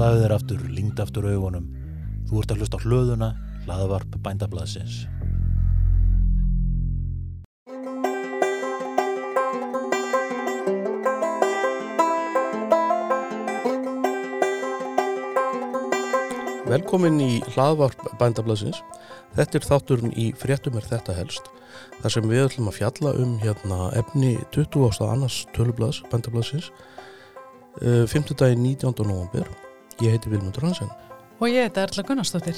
Slaðu þér aftur, lingd aftur augunum. Þú ert að hlusta á hlöðuna, hlaðavarp bændablaðsins. Velkomin í hlaðvarp bændablaðsins. Þetta er þátturinn í fréttum er þetta helst. þar sem við ætlum að fjalla um hérna, efni 20. annars tölublaðs bændablaðsins uh, 5. dagi 19. november. Ég heiti Vilmundur Hansen. Og ég heiti Erla Gunnarsdóttir.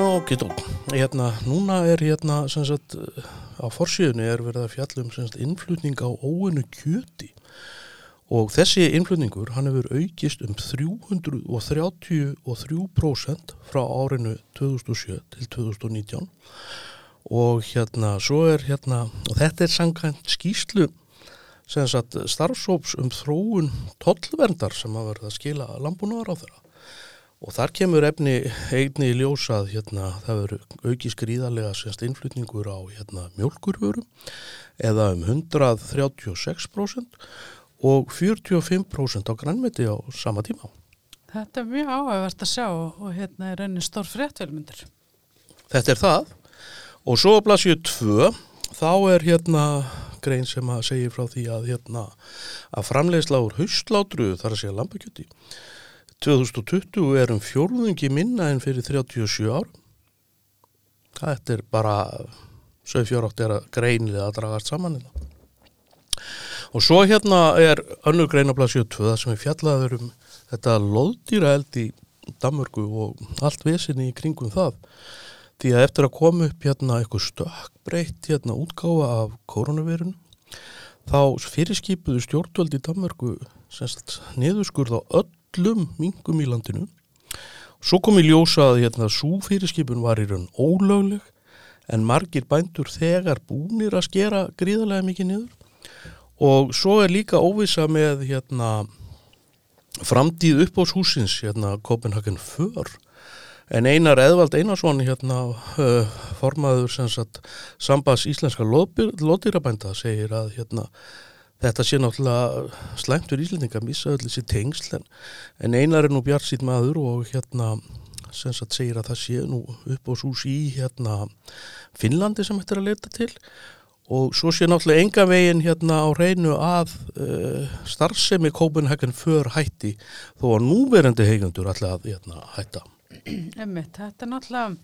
Ok, tó. Hérna, núna er hérna, sem sagt, á forsíðunni er verið að fjalla um sem sagt, innflutning á óinu kjöti og þessi innflutningur hann hefur aukist um 333% frá árinu 2007 til 2019 og hérna svo er hérna og þetta er sangkvæmt skýslu sem sagt starfsóps um þróun tollverndar sem að verða að skila lambúnaðar á þeirra og þar kemur efni eigni í ljósað hérna það verður aukist gríðarlega semst innflutningur á hérna mjölkurvörum eða um 136% og 45% á grannmeti á sama tíma. Þetta er mjög áhugavert að sjá og, hérna er raunin stór fréttvelmyndur. Þetta er það og svo að blasju 2 þá er hérna grein sem að segja frá því að hérna að framleiðsla úr haustlátru þar að segja lambakjöti 2020 er um fjórðungi minna en fyrir 37 ár þetta er bara 7-4-8 er að greinlega að dragast saman þetta hérna. Og svo hérna er önnur greinabla 72 sem er fjallaður um þetta loðdýra eld í Danmörgu og allt vesinni í kringum það. Því að eftir að koma upp hérna eitthvað stökkbreytt hérna útgáfa af koronavirun þá fyrirskipuðu stjórnvöld í Danmörgu semst niðurskurð á öllum mingum í landinu. Svo kom í ljósa að hérna svo fyrirskipun var í raun ólögleg en margir bændur þegar búnir að skera gríðarlega mikið niður og svo er líka óvisa með hérna framtíð upp á húsins hérna Kopenhagen för en einar Eðvald Einarsson hérna uh, formaður sambas íslenska lóðdýrabænda segir að hérna þetta sé náttúrulega slæmt fyrir Íslendinga að missa öll þessi tengslen en einar er nú bjart sítt maður og hérna sagt segir að það sé nú upp á hús í hérna Finnlandi sem þetta er að leita til og svo sé náttúrulega enga veginn hérna á reynu að uh, starfsemi Copenhagen för hætti þó að núverandi heigandur alltaf hérna, hætta. Emmitt, þetta er náttúrulega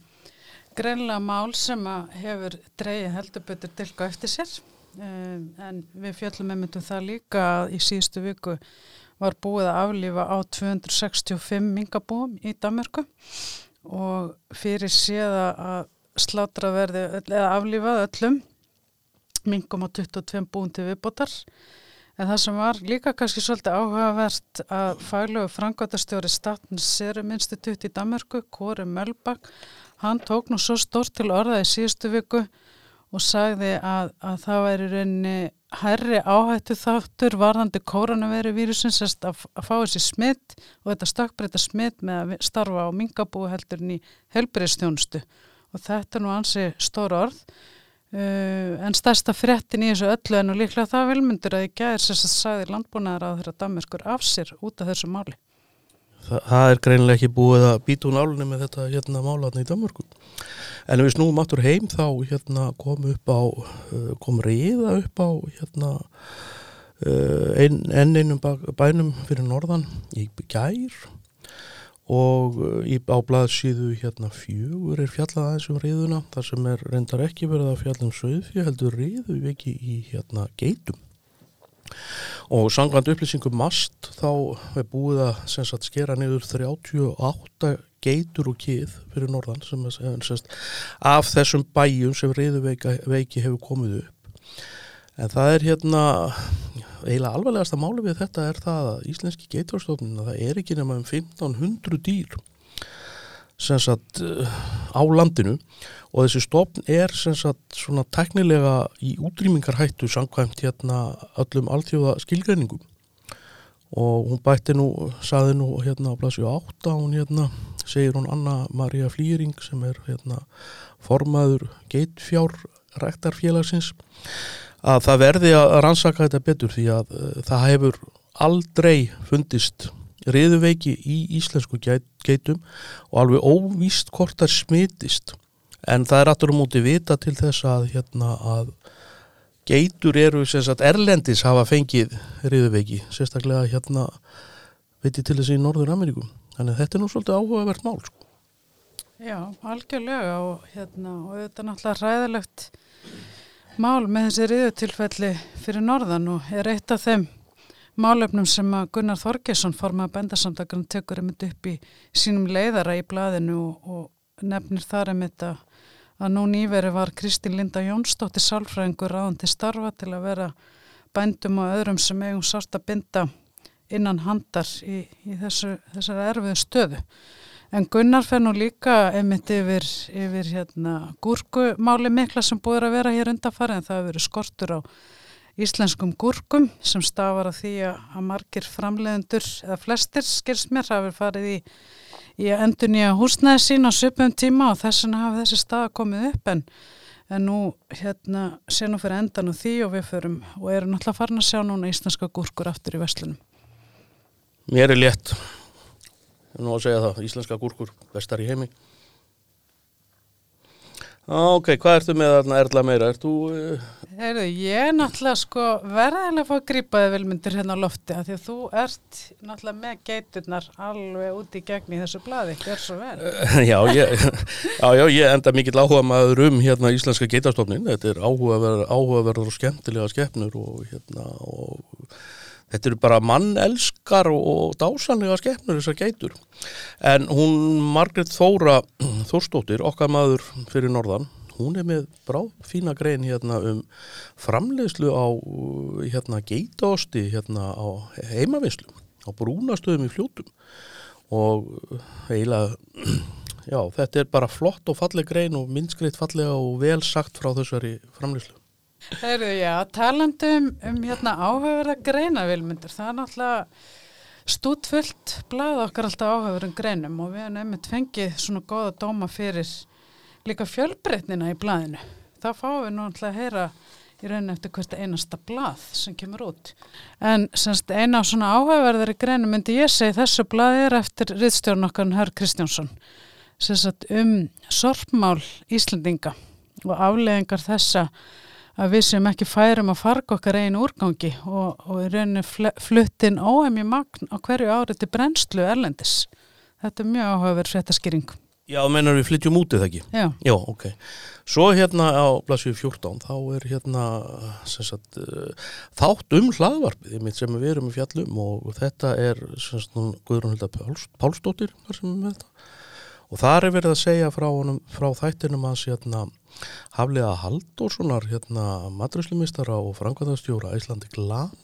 greinlega mál sem hefur dreyið heldurbyttur dilka eftir sér. Um, en við fjöllum einmitt um það líka í síðustu viku var búið að aflífa á 265 mingabúum í Danmarku og fyrir séða að slátra verði eða aflífað öllum mingum á 22 búin til viðbótar en það sem var líka kannski svolítið áhugavert að faglögu frangværtastjóri Statens Serum Institute í Danmarku, Kåre Mölbak hann tók nú svo stórt til orða í síðustu viku og sagði að, að það væri reyni herri áhættu þáttur varðandi koronaviru vírusin að, að fá þessi smitt og þetta stökkbreyta smitt með að starfa á mingabúi heldurinn í helbriðstjónustu og þetta er nú ansi stór orð Uh, en stærsta frettin í þessu öllu en og líklega það vilmyndur að í gæðir sem sagði landbúnaðar á þeirra Damerskur af sér út af þessu máli. Þa, Það er greinilega ekki búið að býta hún álunni með þetta hérna málaðna í Damersku en ef við snúum aftur heim þá hérna kom upp á uh, kom reyða upp á hérna uh, enn ein, einum bænum fyrir norðan í gær og uh, í áblaðsíðu hérna fjögur er fjallað aðeins um riðuna þar sem er reyndar ekki verið að fjalla um söðfjö heldur riðu ekki í hérna geitum. Og sangland upplýsingum mast þá er búið að sagt, skera niður 38 geitur og kið fyrir norðan sem er sagt, af þessum bæjum sem riðuveiki hefur komið upp En það er hérna, eiginlega alvarlegasta máli við þetta er það að Íslenski geiturstofnun, það er ekki nema um 1500 dýr sagt á landinu og þessi stofn er sagt svona teknilega í útrýmingarhættu samkvæmt hérna öllum alltjóða skilgreiningum og hún bætti nú, saði nú hérna á plassu 8, hún hérna segir hún Anna Maria Flýring sem er hérna formaður geitfjár rektarfélagsins að það verði að rannsaka þetta betur því að uh, það hefur aldrei fundist riðuveiki í íslensku geit, geitum og alveg óvíst hvort það smitist en það er aftur á móti vita til þess að hérna að geitur eru sagt erlendis hafa fengið riðuveiki sérstaklega hérna veit ég til þess í Norður Ameríkum þannig að þetta er nú svolítið áhugavert mál sko. Já, algjörlega og hérna og þetta er náttúrulega ræðilegt mál með þessi riðutilfelli fyrir norðan og er eitt af þeim málefnum sem að Gunnar Þorgesson formað bendarsamdakarinn tekur einmitt upp í sínum leiðara í blaðinu og, og nefnir þar einmitt að, að nú nýveri var Kristín Linda Jónsdóttir sálfræðingur ráðan til starfa til að vera bændum og öðrum sem eigum sást að binda innan handar í, í þessu, þessari erfiðu stöðu. En Gunnar fer nú líka einmitt yfir, yfir hérna, gúrkumáli mikla sem búið að vera hér undanfari en það hefur verið skortur á íslenskum gúrkum sem stafar að því að margir framleiðendur eða flestir skils mér hafi farið í, í endur nýja húsnæði sín á söpum tíma og þess vegna hafi þessi staða komið upp en, en nú hérna sé nú fyrir endan og því og við förum og erum náttúrulega farin að sjá núna íslenska gúrkur aftur í vestlunum. Mér er létt nú að segja það, íslenska gúrkur bestar í heimi Ok, hvað ertu með þarna erla meira? Er þú... Uh... Heyrðu, ég er náttúrulega sko verðilega að fá að grípa þig vilmyndir hérna á lofti að því að þú ert náttúrulega með geiturnar alveg úti í gegni í þessu bladi, gjör svo vel. Uh, já, ég, já, já, ég enda mikill áhuga maður um hérna íslenska geitarstofnin, þetta er áhugaverður áhuga og skemmtilega skeppnur og hérna og Þetta eru bara mannelskar og dásanlega skemmur þessar geitur. En hún, Margret Þóra Þórstóttir, okkar maður fyrir norðan, hún er með bráð fína grein hérna um framleiðslu á hérna, geitaosti hérna, á heimavinslu, á brúnastöðum í fljótum. Og eiginlega, já, þetta er bara flott og falleg grein og minnskreitt fallega og vel sagt frá þessari framleiðslu. Heyrðu, já, talandum um hérna áhugaverða greina vilmyndur, það er náttúrulega stútfullt blað okkar alltaf áhugaverðum greinum og við hefum nefnitt fengið svona goða dóma fyrir líka fjölbreytnina í blaðinu. Það fáum við alltaf að heyra í rauninu eftir hvert einasta blað sem kemur út. En semst eina svona áhugaverðari greinu myndi ég segi þessu blað er eftir riðstjórn okkar Hör Kristjánsson semst um sorpmál Íslandinga og afleðingar þessa að við sem ekki færum að farga okkar einu úrgangi og, og í rauninu fluttin óhemji magn á hverju árið til brennslu erlendis. Þetta er mjög áhugaverð fréttaskýring. Já, mennar við flytjum út eða ekki? Já. Já, ok. Svo hérna á blassið 14, þá er hérna sagt, uh, þátt um hlaðvarpið sem við erum í fjallum og þetta er Guðrún Hilda Páls, Pálsdóttir sem er með þetta. Og þar er verið að segja frá, honum, frá þættinum að hérna Hafliða Halldórssonar, hérna maturslumistara og frangvæðarstjóra Íslandi Glam,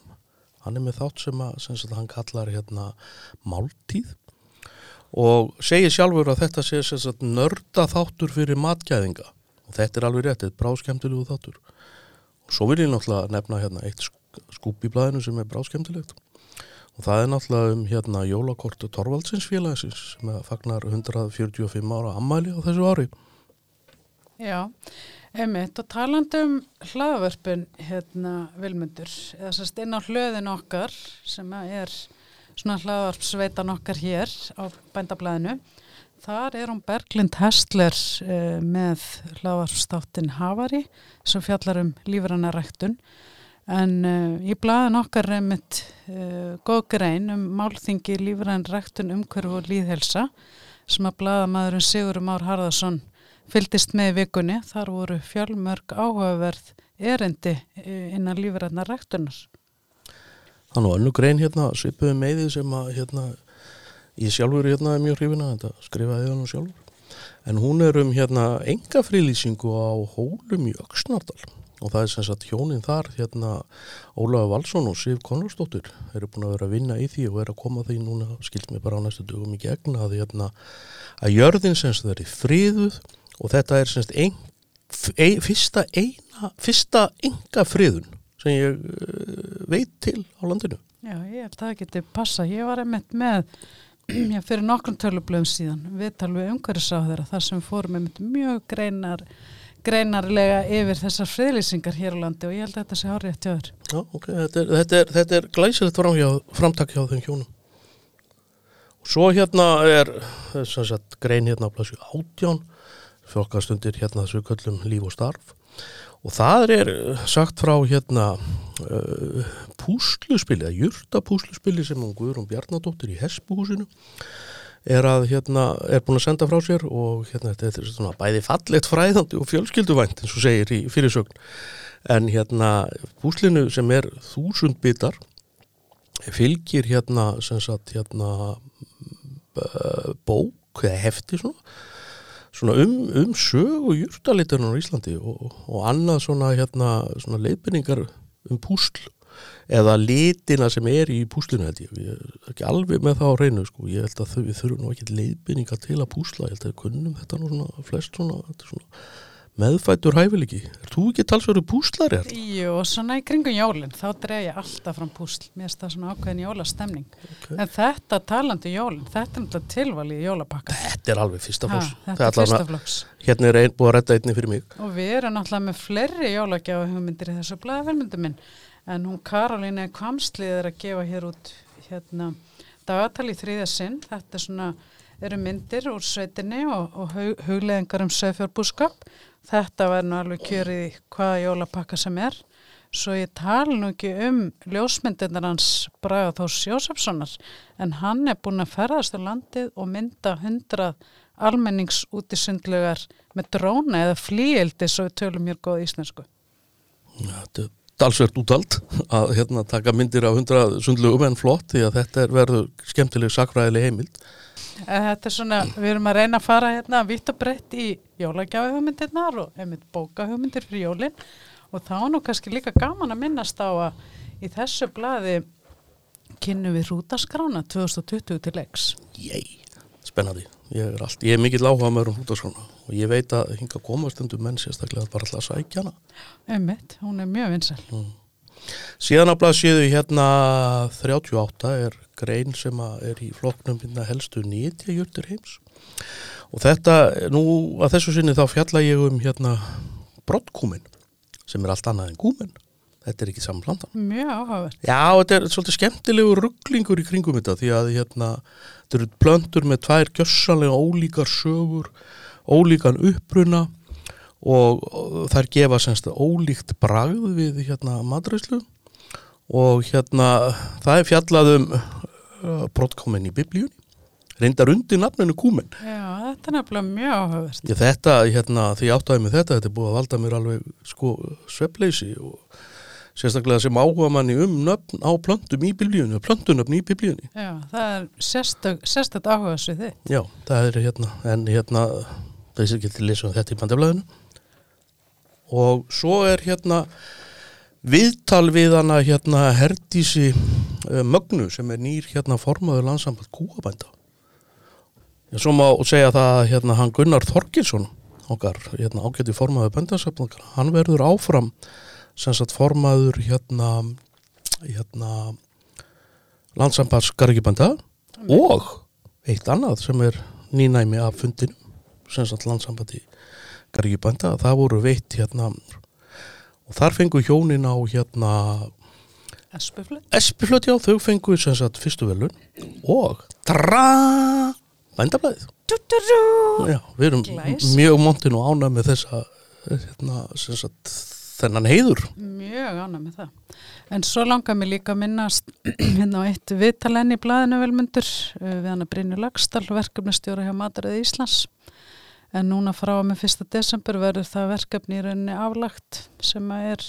hann er með þátt sem, að, sem að hann kallar hérna máltíð. Og segir sjálfur að þetta sé sagt nörda þáttur fyrir matgæðinga. Og þetta er alveg rétt, þetta er bráskemtilegu þáttur. Og svo vil ég náttúrulega nefna hérna eitt skúp í blæðinu sem er bráskemtilegt og það er náttúrulega um hérna jólakortu Torvaldsins sem fagnar 145 ára ammæli á þessu ári Já, einmitt. Og talandum hlaðvörpun hérna vilmundur eða sérst inn á hlöðin okkar sem er svona hlaðvarpsveitan okkar hér á bændablaðinu þar er hún Berglind Hestler uh, með hlaðvarpstáttin Havari sem fjallar um lífrannaræktun en uh, í blaðin okkar er mitt uh, góð grein um málþingi lífrannaræktun umhverfu og líðhelsa sem að blaðamaðurinn Sigurum Ár Harðarsson fylgist með vikunni. Þar voru fjölmörg áhugaverð erindi e, innan lífræðna rættunar. Þannig að önnu grein hérna svipuði með því sem að hérna, ég sjálfur hérna er mjög hrifina, þetta skrifaði hann sjálfur. En hún er um hérna enga frílýsingu á hólum í Öksnardal og það er sem sagt hjónin þar hérna Ólaður Valsson og Sif Konradsdóttir eru búin að vera að vinna í því og er að koma því núna, skilt mér bara á næstu dögum í gegna að hérna að jörðin sem það er í fríðuð og þetta er semst ein, ein, fyrsta eina fyrsta enga friðun sem ég uh, veit til á landinu Já, ég held að það geti passa ég var einmitt með já, fyrir nokkrum tölublöðum síðan við talum við umhverfisáður þar sem fórum einmitt mjög greinar greinarlega yfir þessar friðlýsingar hér á landi og ég held að þetta sé hárið eftir öður. Já, ok, þetta er, þetta er, þetta er glæsilegt framhjá, framtak hjá þeim hjónum. Og svo hérna er að grein hérna á plassu átján, fjókastundir hérna þessu köllum líf og starf. Og það er sagt frá hérna uh, púsluspili, eða jurtapúsluspili sem hún Guðrún Bjarnadóttir í Hespuhúsinu er að hérna er búin að senda frá sér og hérna þetta er svona bæði fallegt fræðandi og fjölskylduvænt eins og segir í fyrirsögn en hérna púslinu sem er þúsund bitar fylgir hérna sem sagt hérna bók eða hefti svona svona um, um sög og júrtaliturinn á Íslandi og, og annað svona hérna svona leifinningar um púsl eða litina sem er í púslinu held ég, ég er ekki alveg með það á reynu sko, ég held að þau, við þurfum nú ekki leifinninga til að púsla, ég held að við kunnum þetta nú svona flest svona, svona meðfættur hæfileiki, er þú ekki talsverðu púslar er? Jú, svona í kringum jólinn, þá dreg ég alltaf fram púsl. Mér er það svona ákveðin jólastemning. Okay. en þetta talandi jólinn, þetta er náttúrulega tilvalið í jólapakka. Þetta er alveg fyrsta fós þetta er fyrsta flokks. Hérna er einn búið að redda einni fyrir mig. Og við erum náttúrulega með fleiri jólagjáðu hugmyndir í þessu blæðvermyndu minn. En hún Karolína Kvamslið er að gefa hér út hérna dagatal í þriðja sinn. Þetta er svona, eru myndir úr sveitinni og, og hug, hugleðingar um sögfjörbúskap þetta verður nú alveg kjörið í hvaða jólapakka sem er. Svo ég tala nú ekki um ljósmyndirnar hans Braga Þós Jósefssonar en hann er búin að ferðast á landið og mynda hundrað almennings út í sundlugar með dróna eða flíildi svo við tölum hér góð íslensku. Þetta er dalsvert útald að hérna taka myndir af 100 sundlugum en flott því að þetta er verður skemmtileg sakfræðileg heimild Þetta er svona, við erum að reyna að fara hérna vitt og breytt í jólagjáðuhugmyndirnar og einmitt bókahugmyndir fyrir jólin og þá er nú kannski líka gaman að minnast á að í þessu blaði kynnum við rútaskrána 2020 til leiks. Jæ, spennandi ég er, allt, ég er mikill áhuga með um hútaskrána og ég veit að hinga komastundum menn sérstaklega bara alltaf að sækja hana Einmitt, hún er mjög vinsæl. Síðan að blaðsíðu hérna 38 er grein sem er í flokknum hérna helstu nýtjajurtir heims. Og þetta, nú að þessu sinni þá fjalla ég um hérna brottkúmin sem er allt annað en kúmin þetta er ekki saman plantan. Mjög áhugavert. Já, þetta er svolítið skemmtilegu rugglingur í kringum þetta því að hérna þetta eru plöntur með tvær gjössanlega ólíkar sögur ólíkan uppruna og þær gefa semst ólíkt bragð við hérna matræslu og hérna það er fjallað uh, brottkomin í biblíunni reyndar undir nafninu kúmen Já, þetta er nefnilega mjög áhugavert. Ég, þetta, hérna, því ég áttaði með þetta þetta er búið að valda mér alveg sko sveppleysi og sérstaklega sem áhuga manni um nöfn á plöntum í biblíunni, plöntunöfn í biblíunni Já, það er sérstök, sérstök áhugasvið þið. Já, það er hérna, en hérna þessi getur lesa um þetta í bandablaðinu og svo er hérna viðtal við hana hérna Herdísi uh, Mögnu sem er nýr hérna formaður landsamband kúabænda. Já, svo má segja það að hérna hann Gunnar Þorgilsson okkar, hérna ágæti formaður bændasöfnungar, hann verður áfram sem sagt formaður hérna hérna landsambands gargibænda og eitt annað sem er nýnæmi af fundinum sem sagt landsambandi gargibænda, það voru veitt hérna og þar fengu hjónin á hérna Espuflut. Espiflöt, já, þau fengu sem sagt fyrstu velun og tra bændablaðið já, við erum Glæs. mjög montin og ánað með þessa hérna, sem sagt þennan heiður Mjög ánæg með það. En svo langar mér líka að minnast hérna á eitt viðtalenn í blaðinu velmundur uh, við hann að Brynju Lagstall, verkefnistjóra hjá Matarið Íslands. En núna frá með 1. desember verður það verkefni í rauninni aflagt sem að er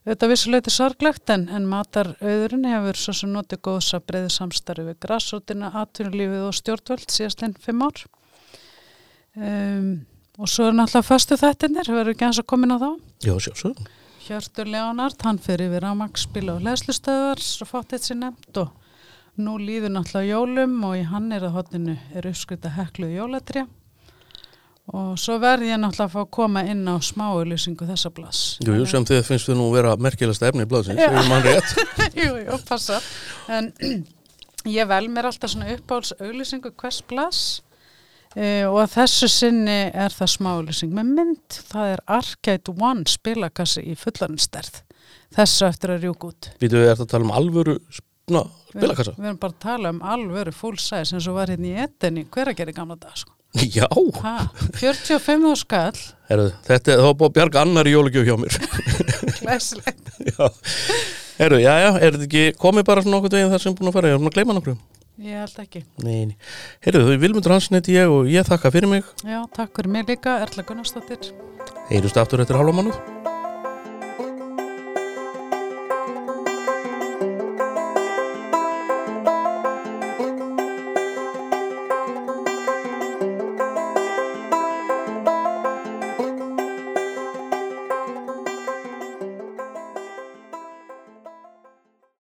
auðvitað vissuleiti sorglegt en, en matarauðurinn hefur svo sem notið góðs að breyði samstarfi við grassótina, atvinnulífið og stjórnvöld síðastlega fimm ár. Um, og svo er náttúrulega föstu þættinir, verður ekki hans að komin á þá? já, sjálfsög Hjörtur Leonard, hann fer yfir ámaksspil og hlæslustöðar, svo fátt eitt sér nefnt og nú líður náttúrulega jólum og í hann er að hotinu er uppskrita hekluð jólatri og svo verði ég náttúrulega að fá að koma inn á smáulýsingu þessa blass. Jú, jú, sem þið finnst við nú vera merkilegsta efni í blaðsins, ef mann rétt jú, jú, passa. En ég vel mér alltaf svona uppáhalds auglýsingu hvers blass e, og að þessu sinni er það smálusing með mynd, það er Arcade One spilakassi í fullanstærð þessu eftir að rjúk út Býtu, er þetta að tala um alvöru spilakassa? Við erum bara að tala um alvöru full size eins og var hérna í ettinni, hver að gera í gamla dag sko. Já, ha, 45 og skall. Herðu, þetta er þá búið að bjarga annar jólugjöf hjá mér. Glæsilegt. Já, herðu, já, já, er þetta ekki komið bara svona okkur veginn þar sem búin að fara, ég er búin að gleyma nokkru. Ég held ekki. Nei, nei, herðu, þau Vilmundur Hansen heiti ég og ég þakka fyrir mig. Já, takk fyrir mig líka, Erla Gunnarsdóttir. Heyrjumst aftur eftir hálfa mánuð